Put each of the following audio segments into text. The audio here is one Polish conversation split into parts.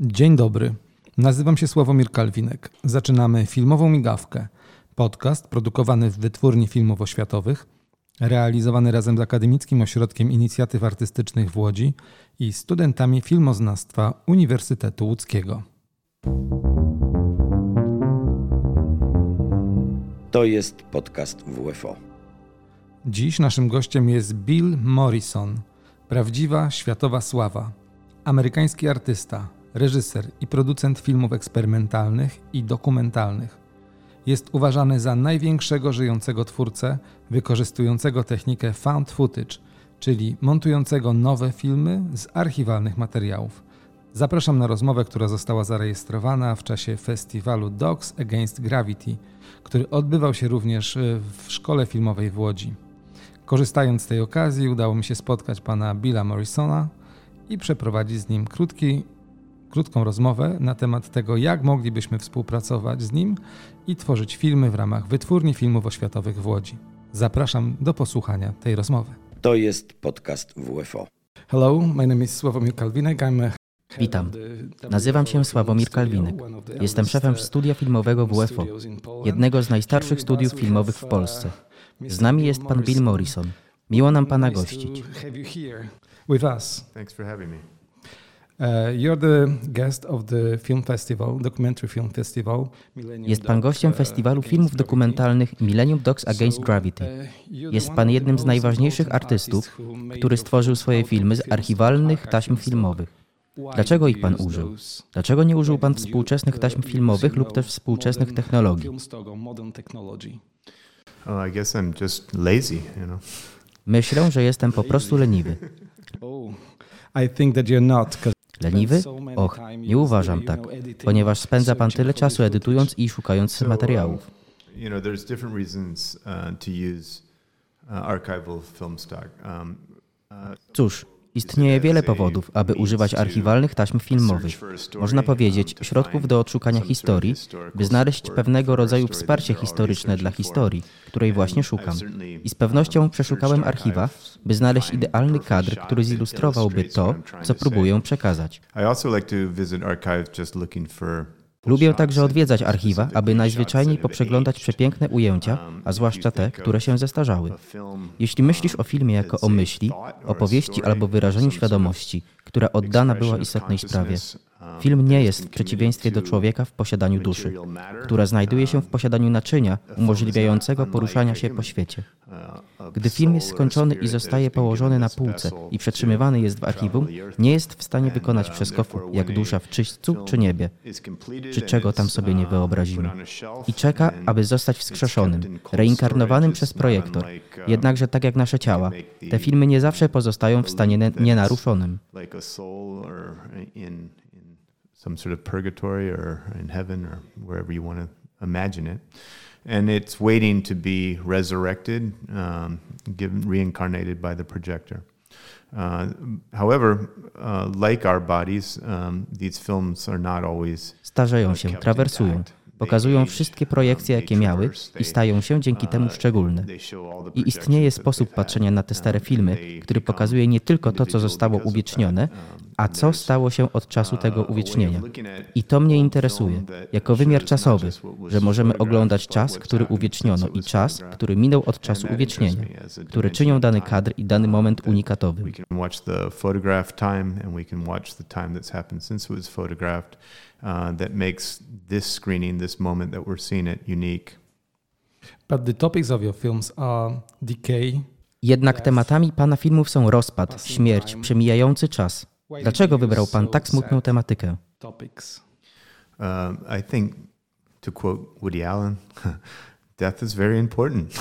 Dzień dobry. Nazywam się Sławomir Kalwinek. Zaczynamy filmową migawkę. Podcast produkowany w Wytwórni Filmów Oświatowych, realizowany razem z Akademickim Ośrodkiem Inicjatyw Artystycznych w Łodzi i studentami filmoznawstwa Uniwersytetu Łódzkiego. To jest podcast WFO. Dziś naszym gościem jest Bill Morrison, prawdziwa światowa sława. Amerykański artysta, reżyser i producent filmów eksperymentalnych i dokumentalnych. Jest uważany za największego żyjącego twórcę wykorzystującego technikę found footage, czyli montującego nowe filmy z archiwalnych materiałów. Zapraszam na rozmowę, która została zarejestrowana w czasie festiwalu Dogs Against Gravity, który odbywał się również e, w szkole filmowej w Łodzi. Korzystając z tej okazji, udało mi się spotkać pana Billa Morrisona i przeprowadzić z nim krótki, krótką rozmowę na temat tego, jak moglibyśmy współpracować z nim i tworzyć filmy w ramach Wytwórni Filmów Oświatowych w Łodzi. Zapraszam do posłuchania tej rozmowy. To jest podcast WFO. Hello, my name is Sławomir Kalwinek. I'm a Witam. Nazywam się Sławomir Kalwinek. Jestem szefem studia filmowego WFO, jednego z najstarszych studiów filmowych w Polsce. Z nami jest pan Bill Morrison. Miło nam pana gościć. You're the guest of the film festival, documentary film festival. Millennium Jest pan gościem uh, festiwalu filmów dokumentalnych Millennium Dogs Against So, Gravity. Jest one pan of jednym the z most najważniejszych important artystów, artists who made który stworzył swoje filmy z archiwalnych taśm filmowych. Dlaczego ich pan użył? Dlaczego nie użył pan współczesnych taśm filmowych lub też współczesnych technologii? Oh, I guess I'm just lazy, you know. Myślę, że jestem po prostu leniwy. Leniwy? Och, nie uważam tak, ponieważ spędza pan tyle czasu edytując i szukając materiałów. Uh, uh. Um, uh, Cóż, istnieje wiele powodów, aby używać archiwalnych taśm filmowych. Można powiedzieć, środków do odszukania historii, by znaleźć pewnego rodzaju wsparcie historyczne dla historii, której właśnie szukam. I z pewnością przeszukałem archiwa, by znaleźć idealny kadr, który zilustrowałby to, co próbuję przekazać. I Lubię także odwiedzać archiwa, aby najzwyczajniej poprzeglądać przepiękne ujęcia, a zwłaszcza te, które się zestarzały. Jeśli myślisz o filmie jako o myśli, opowieści albo wyrażeniu świadomości, która oddana była istotnej sprawie, film nie jest w przeciwieństwie do człowieka w posiadaniu duszy, która znajduje się w posiadaniu naczynia umożliwiającego poruszania się po świecie. Gdy film jest skończony i zostaje położony na półce i przetrzymywany jest w archiwum, nie jest w stanie wykonać przeskoku jak dusza w czyśćcu czy niebie, czy czego tam sobie nie wyobrazimy. I czeka, aby zostać wskrzeszonym, reinkarnowanym przez projektor. Jednakże tak jak nasze ciała, te filmy nie zawsze pozostają w stanie nienaruszonym. Some sort of purgatory or in heaven or wherever you want to imagine it. And it's waiting to be resurrected, um, given, reincarnated by the projector. Uh, however, uh, like our bodies, um, these films are not always Starzeją się, trawersują, pokazują wszystkie projekcje, jakie miały i stają się dzięki temu szczególne. I istnieje sposób patrzenia na te stare filmy, który pokazuje nie tylko to, co zostało uwiecznione, a co stało się od czasu tego uwiecznienia. I to mnie interesuje, jako wymiar czasowy, że możemy oglądać czas, który uwieczniono i czas, który minął od czasu uwiecznienia, które czynią dany kadr i dany moment unikatowym. Uh, that makes this screening, this moment that we're seeing it unique. But the topics of your films are decay. Jednak tematami pana filmów są rozpad, śmierć, przemijający czas. Dlaczego wybrał pan tak smutną tematykę? Topics. Um, I think, to quote Woody Allen, death is very important.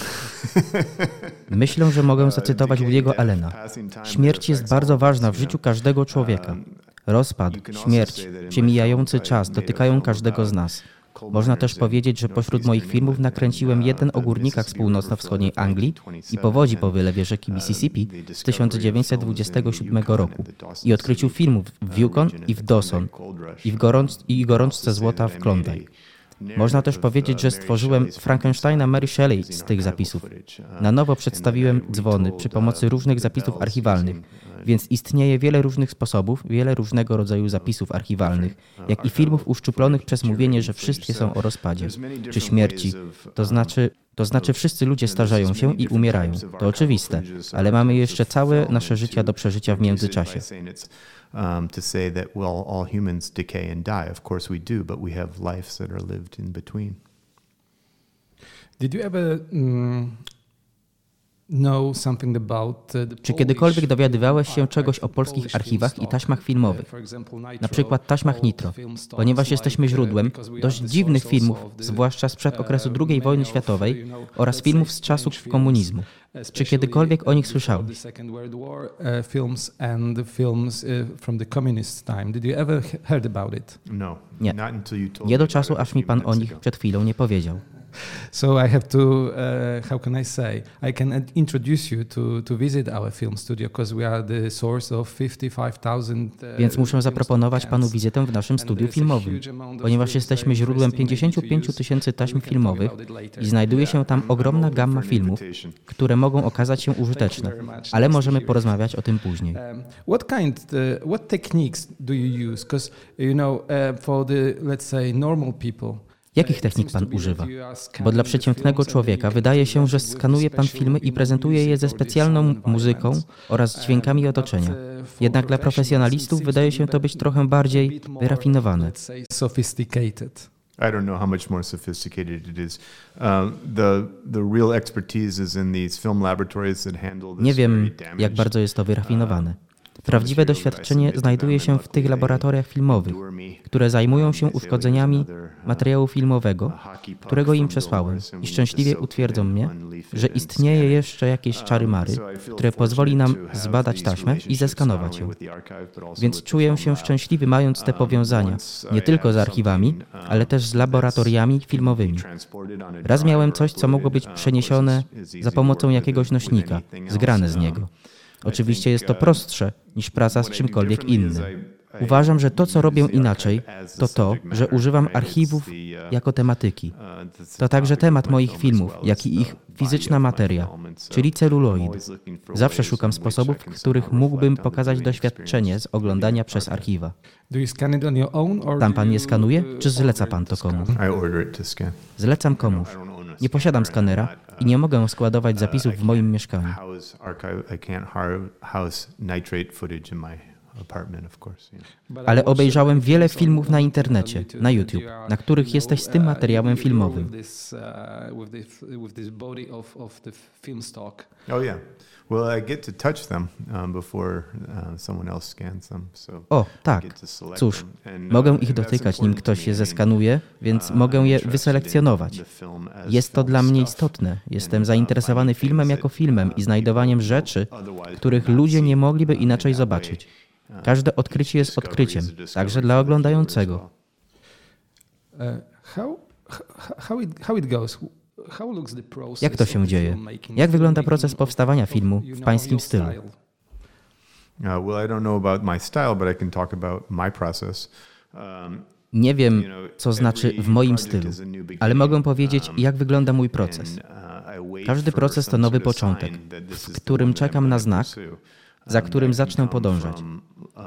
Myślę, że mogę zacytować Woody'ego Allena. Śmierć jest bardzo ważna w życiu każdego człowieka. Rozpad, śmierć, przemijający czas dotykają każdego z nas. Można też powiedzieć, że pośród moich filmów nakręciłem jeden o górnikach z północno-wschodniej Anglii i powodzi po wylewie rzeki Mississippi z 1927 roku i odkryciu filmów w Yukon i w Dawson i w gorąc i gorączce złota w Klondike. Można też powiedzieć, że stworzyłem Frankensteina Mary Shelley z tych zapisów. Na nowo przedstawiłem dzwony przy pomocy różnych zapisów archiwalnych Więc istnieje wiele różnych sposobów, wiele różnego rodzaju zapisów archiwalnych, jak i filmów uszczuplonych przez mówienie, że wszystkie są o rozpadzie czy śmierci. To znaczy, to znaczy wszyscy ludzie starzeją się i umierają. To oczywiste, ale mamy jeszcze całe nasze życia do przeżycia w międzyczasie. Um, Did you ever mm, know something about uh, the Czy kiedykolwiek dowiadywałeś się czegoś o polskich archiwach i taśmach filmowych? Na przykład taśmach Nitro, ponieważ jesteśmy uh, źródłem dość dziwnych filmów, zwłaszcza sprzed okresu uh, II wojny światowej oraz filmów z czasów komunizmu. Czy kiedykolwiek o nich słyszałeś? uh, uh, no Nie. Nie do czasu, aż mi pan o nich przed chwilą nie powiedział. So I have to, uh, how can I say? I can introduce you to, to visit our film studio because we are the source of 55,000. Uh, Więc muszę zaproponować panu wizytę w naszym studiu filmowym, ponieważ jesteśmy źródłem interesting maybe 55 to use, tysięcy taśm filmowych i znajduje się tam ogromna gamma filmów, które mogą okazać się użyteczne, ale możemy porozmawiać o tym później. Um, what kind, uh, what techniques do you use? Because you know, uh, for the let's say normal people. Jakich technik pan używa? Bo dla przeciętnego człowieka wydaje się, że skanuje pan filmy i prezentuje je ze specjalną muzyką oraz dźwiękami otoczenia. Jednak dla profesjonalistów wydaje się to być trochę bardziej wyrafinowane. I don't know how much more sophisticated it is. Um, the the real expertise is in these film laboratories that handle this Nie wiem, very damaged, jak bardzo jest to wyrafinowane. Prawdziwe doświadczenie znajduje się w tych laboratoriach filmowych, które zajmują się Um, they say, "Oh, here's uszkodzeniami uh, materiału filmowego, którego im przesłałem i szczęśliwie utwierdzą mnie, że istnieje jeszcze jakieś czary mary, Um, feel które pozwoli nam zbadać taśmę i zeskanować ją. Więc czuję się szczęśliwy mając te Um, powiązania, nie tylko z archiwami, um, ale też z laboratoriami filmowymi. Raz miałem coś, co mogło być przeniesione za pomocą jakiegoś nośnika, zgrane z niego. Oczywiście jest to uh, prostsze niż praca z czymkolwiek innym. Uważam, że to, co robię inaczej, to to, że używam archiwów uh, jako tematyki. uh, To także temat moich filmów, jak i ich fizyczna materia, czyli celuloid. Zawsze szukam sposobów, w których mógłbym pokazać doświadczenie z oglądania przez archiwa. Tam pan je skanuje, czy zleca pan to komuś? Zlecam komuś. Nie posiadam skanera i nie mogę składować zapisów w moim mieszkaniu. Ale obejrzałem wiele filmów na internecie, na YouTube, na których jesteś z tym uh, materiałem filmowym. with this, uh, with this- with this body of- of the film stock. Yeah. Well, I get to touch them before uh, someone else scans them. So O, tak. Cóż, uh, Mogę and ich dotykać, nim ktoś je zeskanuje, więc uh, mogę I'm je wyselekcjonować. Jest to dla mnie istotne. Jestem uh, zainteresowany filmem jako filmem uh, i znajdowaniem rzeczy, których ludzie nie mogliby uh, in inaczej zobaczyć. Każde odkrycie jest odkryciem, także dla oglądającego. process Jak to się dzieje? Jak wygląda proces powstawania filmu w pańskim stylu? Uh. Um, Nie wiem, co znaczy w moim stylu, ale mogę powiedzieć, Um, jak wygląda mój proces. uh, Każdy proces to nowy początek, w którym czekam na znak. Za którym zacznę podążać.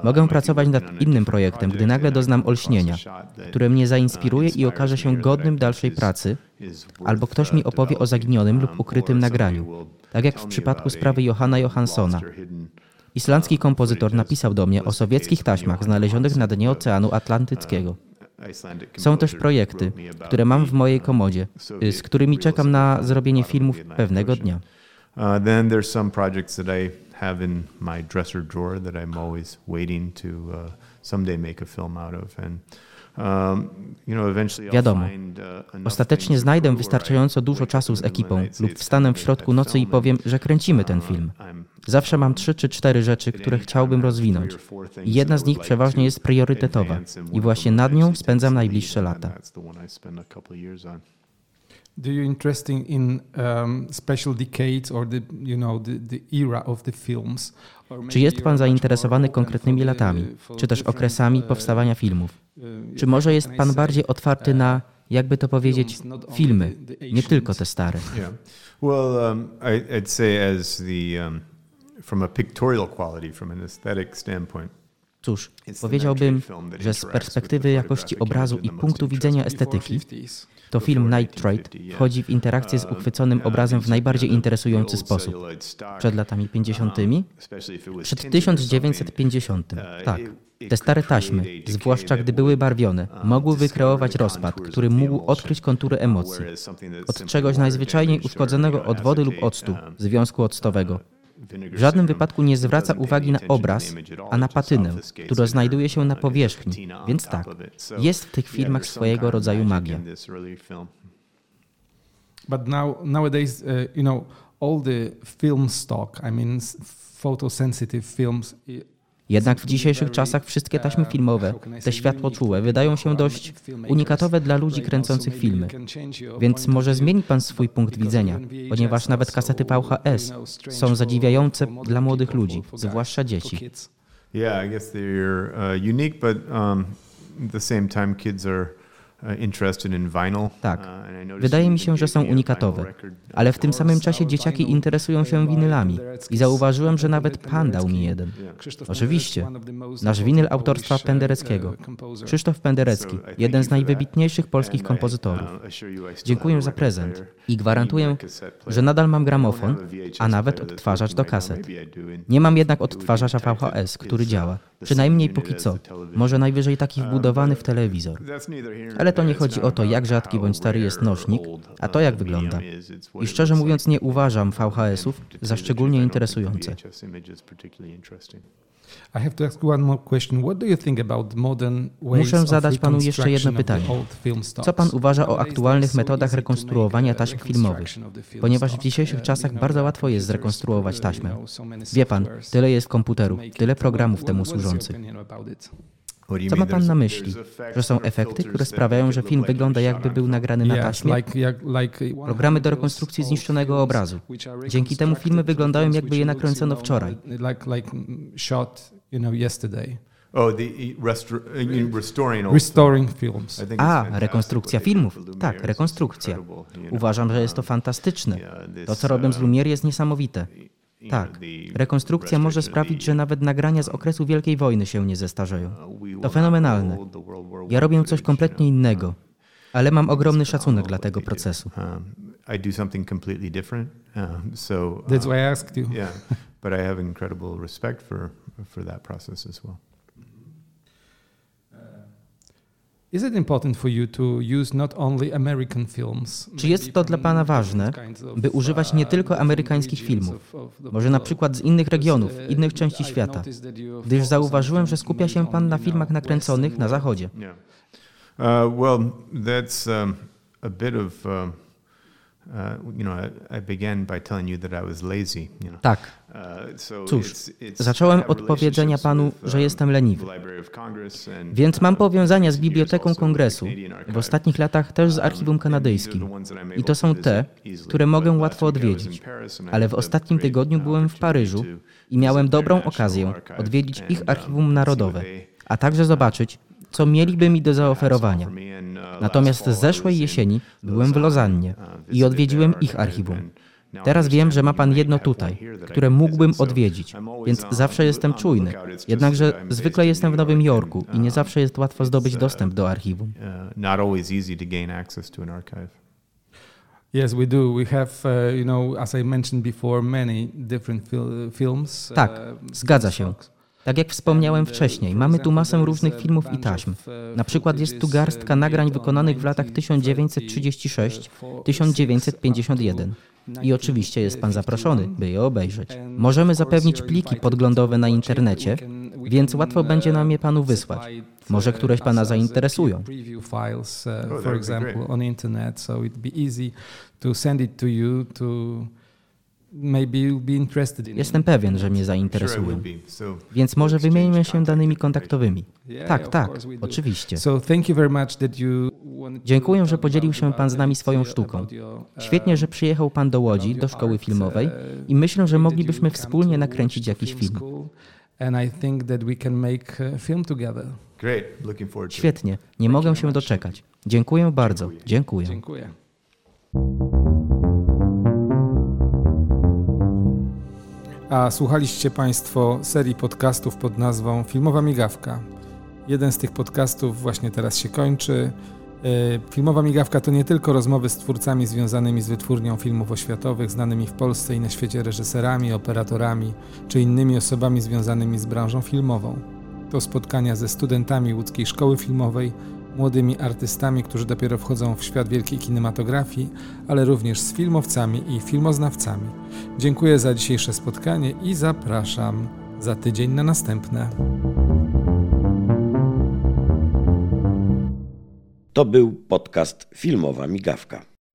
Mogę pracować nad innym projektem, gdy nagle doznam olśnienia, które mnie zainspiruje i okaże się godnym dalszej pracy, albo ktoś mi opowie o zaginionym lub ukrytym nagraniu, tak jak w przypadku sprawy Johanna Johanssona. Islandzki kompozytor napisał do mnie o sowieckich taśmach znalezionych na dnie Oceanu Atlantyckiego. Są też projekty, które mam w mojej komodzie, y, z którymi czekam na zrobienie filmów pewnego dnia. Uh, then there's some projects that I have in my dresser drawer that I'm always waiting to uh, someday make a film out of. And you know, eventually I'll Wiadomo. Ostatecznie znajdę wystarczająco dużo czasu z ekipą lub wstanę w środku nocy i powiem, że kręcimy ten film. Zawsze mam trzy czy cztery rzeczy, które chciałbym rozwinąć. I jedna z nich przeważnie jest priorytetowa. I właśnie nad nią spędzam najbliższe lata. Do you interested in um, special decades or the you know the, the era of the films? Czy jest pan zainteresowany konkretnymi latami, for czy też okresami uh, powstawania filmów? uh, Czy może jest pan say, bardziej otwarty uh, na, jakby to powiedzieć, filmy, the- the nie tylko te stare? Yeah. Well, um, I, I'd say as the um, from a pictorial quality, from an aesthetic standpoint. Cóż, powiedziałbym, że z perspektywy jakości obrazu i punktu widzenia estetyki, to film Night Trade wchodzi w interakcję z uchwyconym obrazem w najbardziej interesujący sposób. Przed latami 50., przed 1950. Tak. Te stare taśmy, zwłaszcza gdy były barwione, mogły wykreować rozpad, który mógł odkryć kontury emocji. Od czegoś najzwyczajniej uszkodzonego od wody lub octu, związku octowego, w żadnym wypadku nie zwraca uwagi na obraz, a na patynę, która znajduje się na powierzchni. Więc tak, jest w tych filmach swojego rodzaju magia. But now nowadays, uh, you know, all the film stock, I mean, photosensitive films jednak w dzisiejszych czasach wszystkie taśmy filmowe, te światłoczułe, wydają się dość unikatowe dla ludzi kręcących filmy. Więc może zmieni Pan swój punkt widzenia, ponieważ nawet kasety VHS są zadziwiające dla młodych ludzi, zwłaszcza dzieci. Yeah, I guess they're uh, unique, but um, at the same time kids are tak. Uh, Wydaje mi się, że są unikatowe, ale w tym samym czasie dzieciaki interesują się winylami. i zauważyłem, że nawet pan dał mi jeden. Oczywiście, nasz winyl autorstwa Pendereckiego. Krzysztof Penderecki, jeden z najwybitniejszych polskich kompozytorów. Dziękuję za prezent i gwarantuję, że nadal mam gramofon, a nawet odtwarzacz do kaset. Nie mam jednak odtwarzacza VHS, który działa, przynajmniej póki co. Może najwyżej taki wbudowany w telewizor. Ale to nie chodzi o to, jak rzadki bądź stary jest nośnik, a to jak wygląda. I szczerze mówiąc nie uważam VHS-ów za szczególnie interesujące. Muszę zadać panu jeszcze jedno pytanie. Co pan uważa o aktualnych metodach rekonstruowania taśm filmowych? Ponieważ w dzisiejszych czasach bardzo łatwo jest zrekonstruować taśmę. Wie pan, tyle jest komputerów, tyle programów temu służących. Co ma Pan na myśli? Że są efekty, które sprawiają, że film wygląda jakby był nagrany na taśmie? Programy do rekonstrukcji zniszczonego obrazu. Dzięki temu filmy wyglądają jakby je nakręcono wczoraj. Oh, uh, restoring films. A, rekonstrukcja filmów. Tak, rekonstrukcja. Uważam, że jest to fantastyczne. To, co robią z Lumiere jest niesamowite. Tak, rekonstrukcja może sprawić, że nawet nagrania z okresu Wielkiej Wojny się nie zestarzeją. To fenomenalne. Ja robię coś kompletnie innego, ale mam ogromny szacunek dla tego procesu. I do something completely different. Um, so that's why I asked you. yeah, but I have incredible respect for for that process as well. Czy jest to dla Pana ważne, by używać nie tylko amerykańskich filmów, może na przykład z innych regionów, innych części świata, gdyż zauważyłem, że skupia się Pan na filmach nakręconych na Zachodzie? Uh, well, that's um, a bit of um, tak. Cóż, zacząłem od powiedzenia panu, że jestem leniwy. Więc mam powiązania z Biblioteką Kongresu, w ostatnich latach też z Archiwum Kanadyjskim. I to są te, które mogę łatwo odwiedzić. Ale w ostatnim tygodniu byłem w Paryżu i miałem dobrą okazję odwiedzić ich Archiwum Narodowe, a także zobaczyć, co mieliby mi do zaoferowania. Natomiast z zeszłej jesieni byłem w Lozannie i odwiedziłem ich archiwum. Teraz wiem, że ma pan jedno tutaj, które mógłbym odwiedzić, więc zawsze jestem czujny. Jednakże zwykle jestem w Nowym Jorku i nie zawsze jest łatwo zdobyć dostęp do archiwum. Have, uh. Tak, zgadza się. Tak jak wspomniałem wcześniej, mamy tu masę różnych filmów i taśm. Na przykład jest tu garstka nagrań wykonanych w latach 1936-1951. I oczywiście jest Pan zaproszony, by je obejrzeć. Możemy zapewnić pliki podglądowe na internecie, więc łatwo będzie nam je Panu wysłać. Może któreś Pana zainteresują. Jestem pewien, że mnie zainteresują. Więc może wymieńmy się danymi kontaktowymi. Tak, tak, oczywiście. Dziękuję, że podzielił się Pan z nami swoją sztuką. Uh, Świetnie, że przyjechał Pan do Łodzi, do szkoły filmowej i myślę, że moglibyśmy wspólnie nakręcić jakiś film. Świetnie, nie mogę się doczekać. Dziękuję bardzo. Dziękuję. A słuchaliście Państwo serii podcastów pod nazwą Filmowa Migawka. Jeden z tych podcastów właśnie teraz się kończy. E, filmowa Migawka to nie tylko rozmowy z twórcami związanymi z wytwórnią filmów oświatowych, znanymi w Polsce i na świecie reżyserami, operatorami czy innymi osobami związanymi z branżą filmową. To spotkania ze studentami łódzkiej szkoły filmowej, młodymi artystami, którzy dopiero wchodzą w świat wielkiej kinematografii, ale również z filmowcami i filmoznawcami. Dziękuję za dzisiejsze spotkanie i zapraszam za tydzień na następne. To był podcast Filmowa Migawka.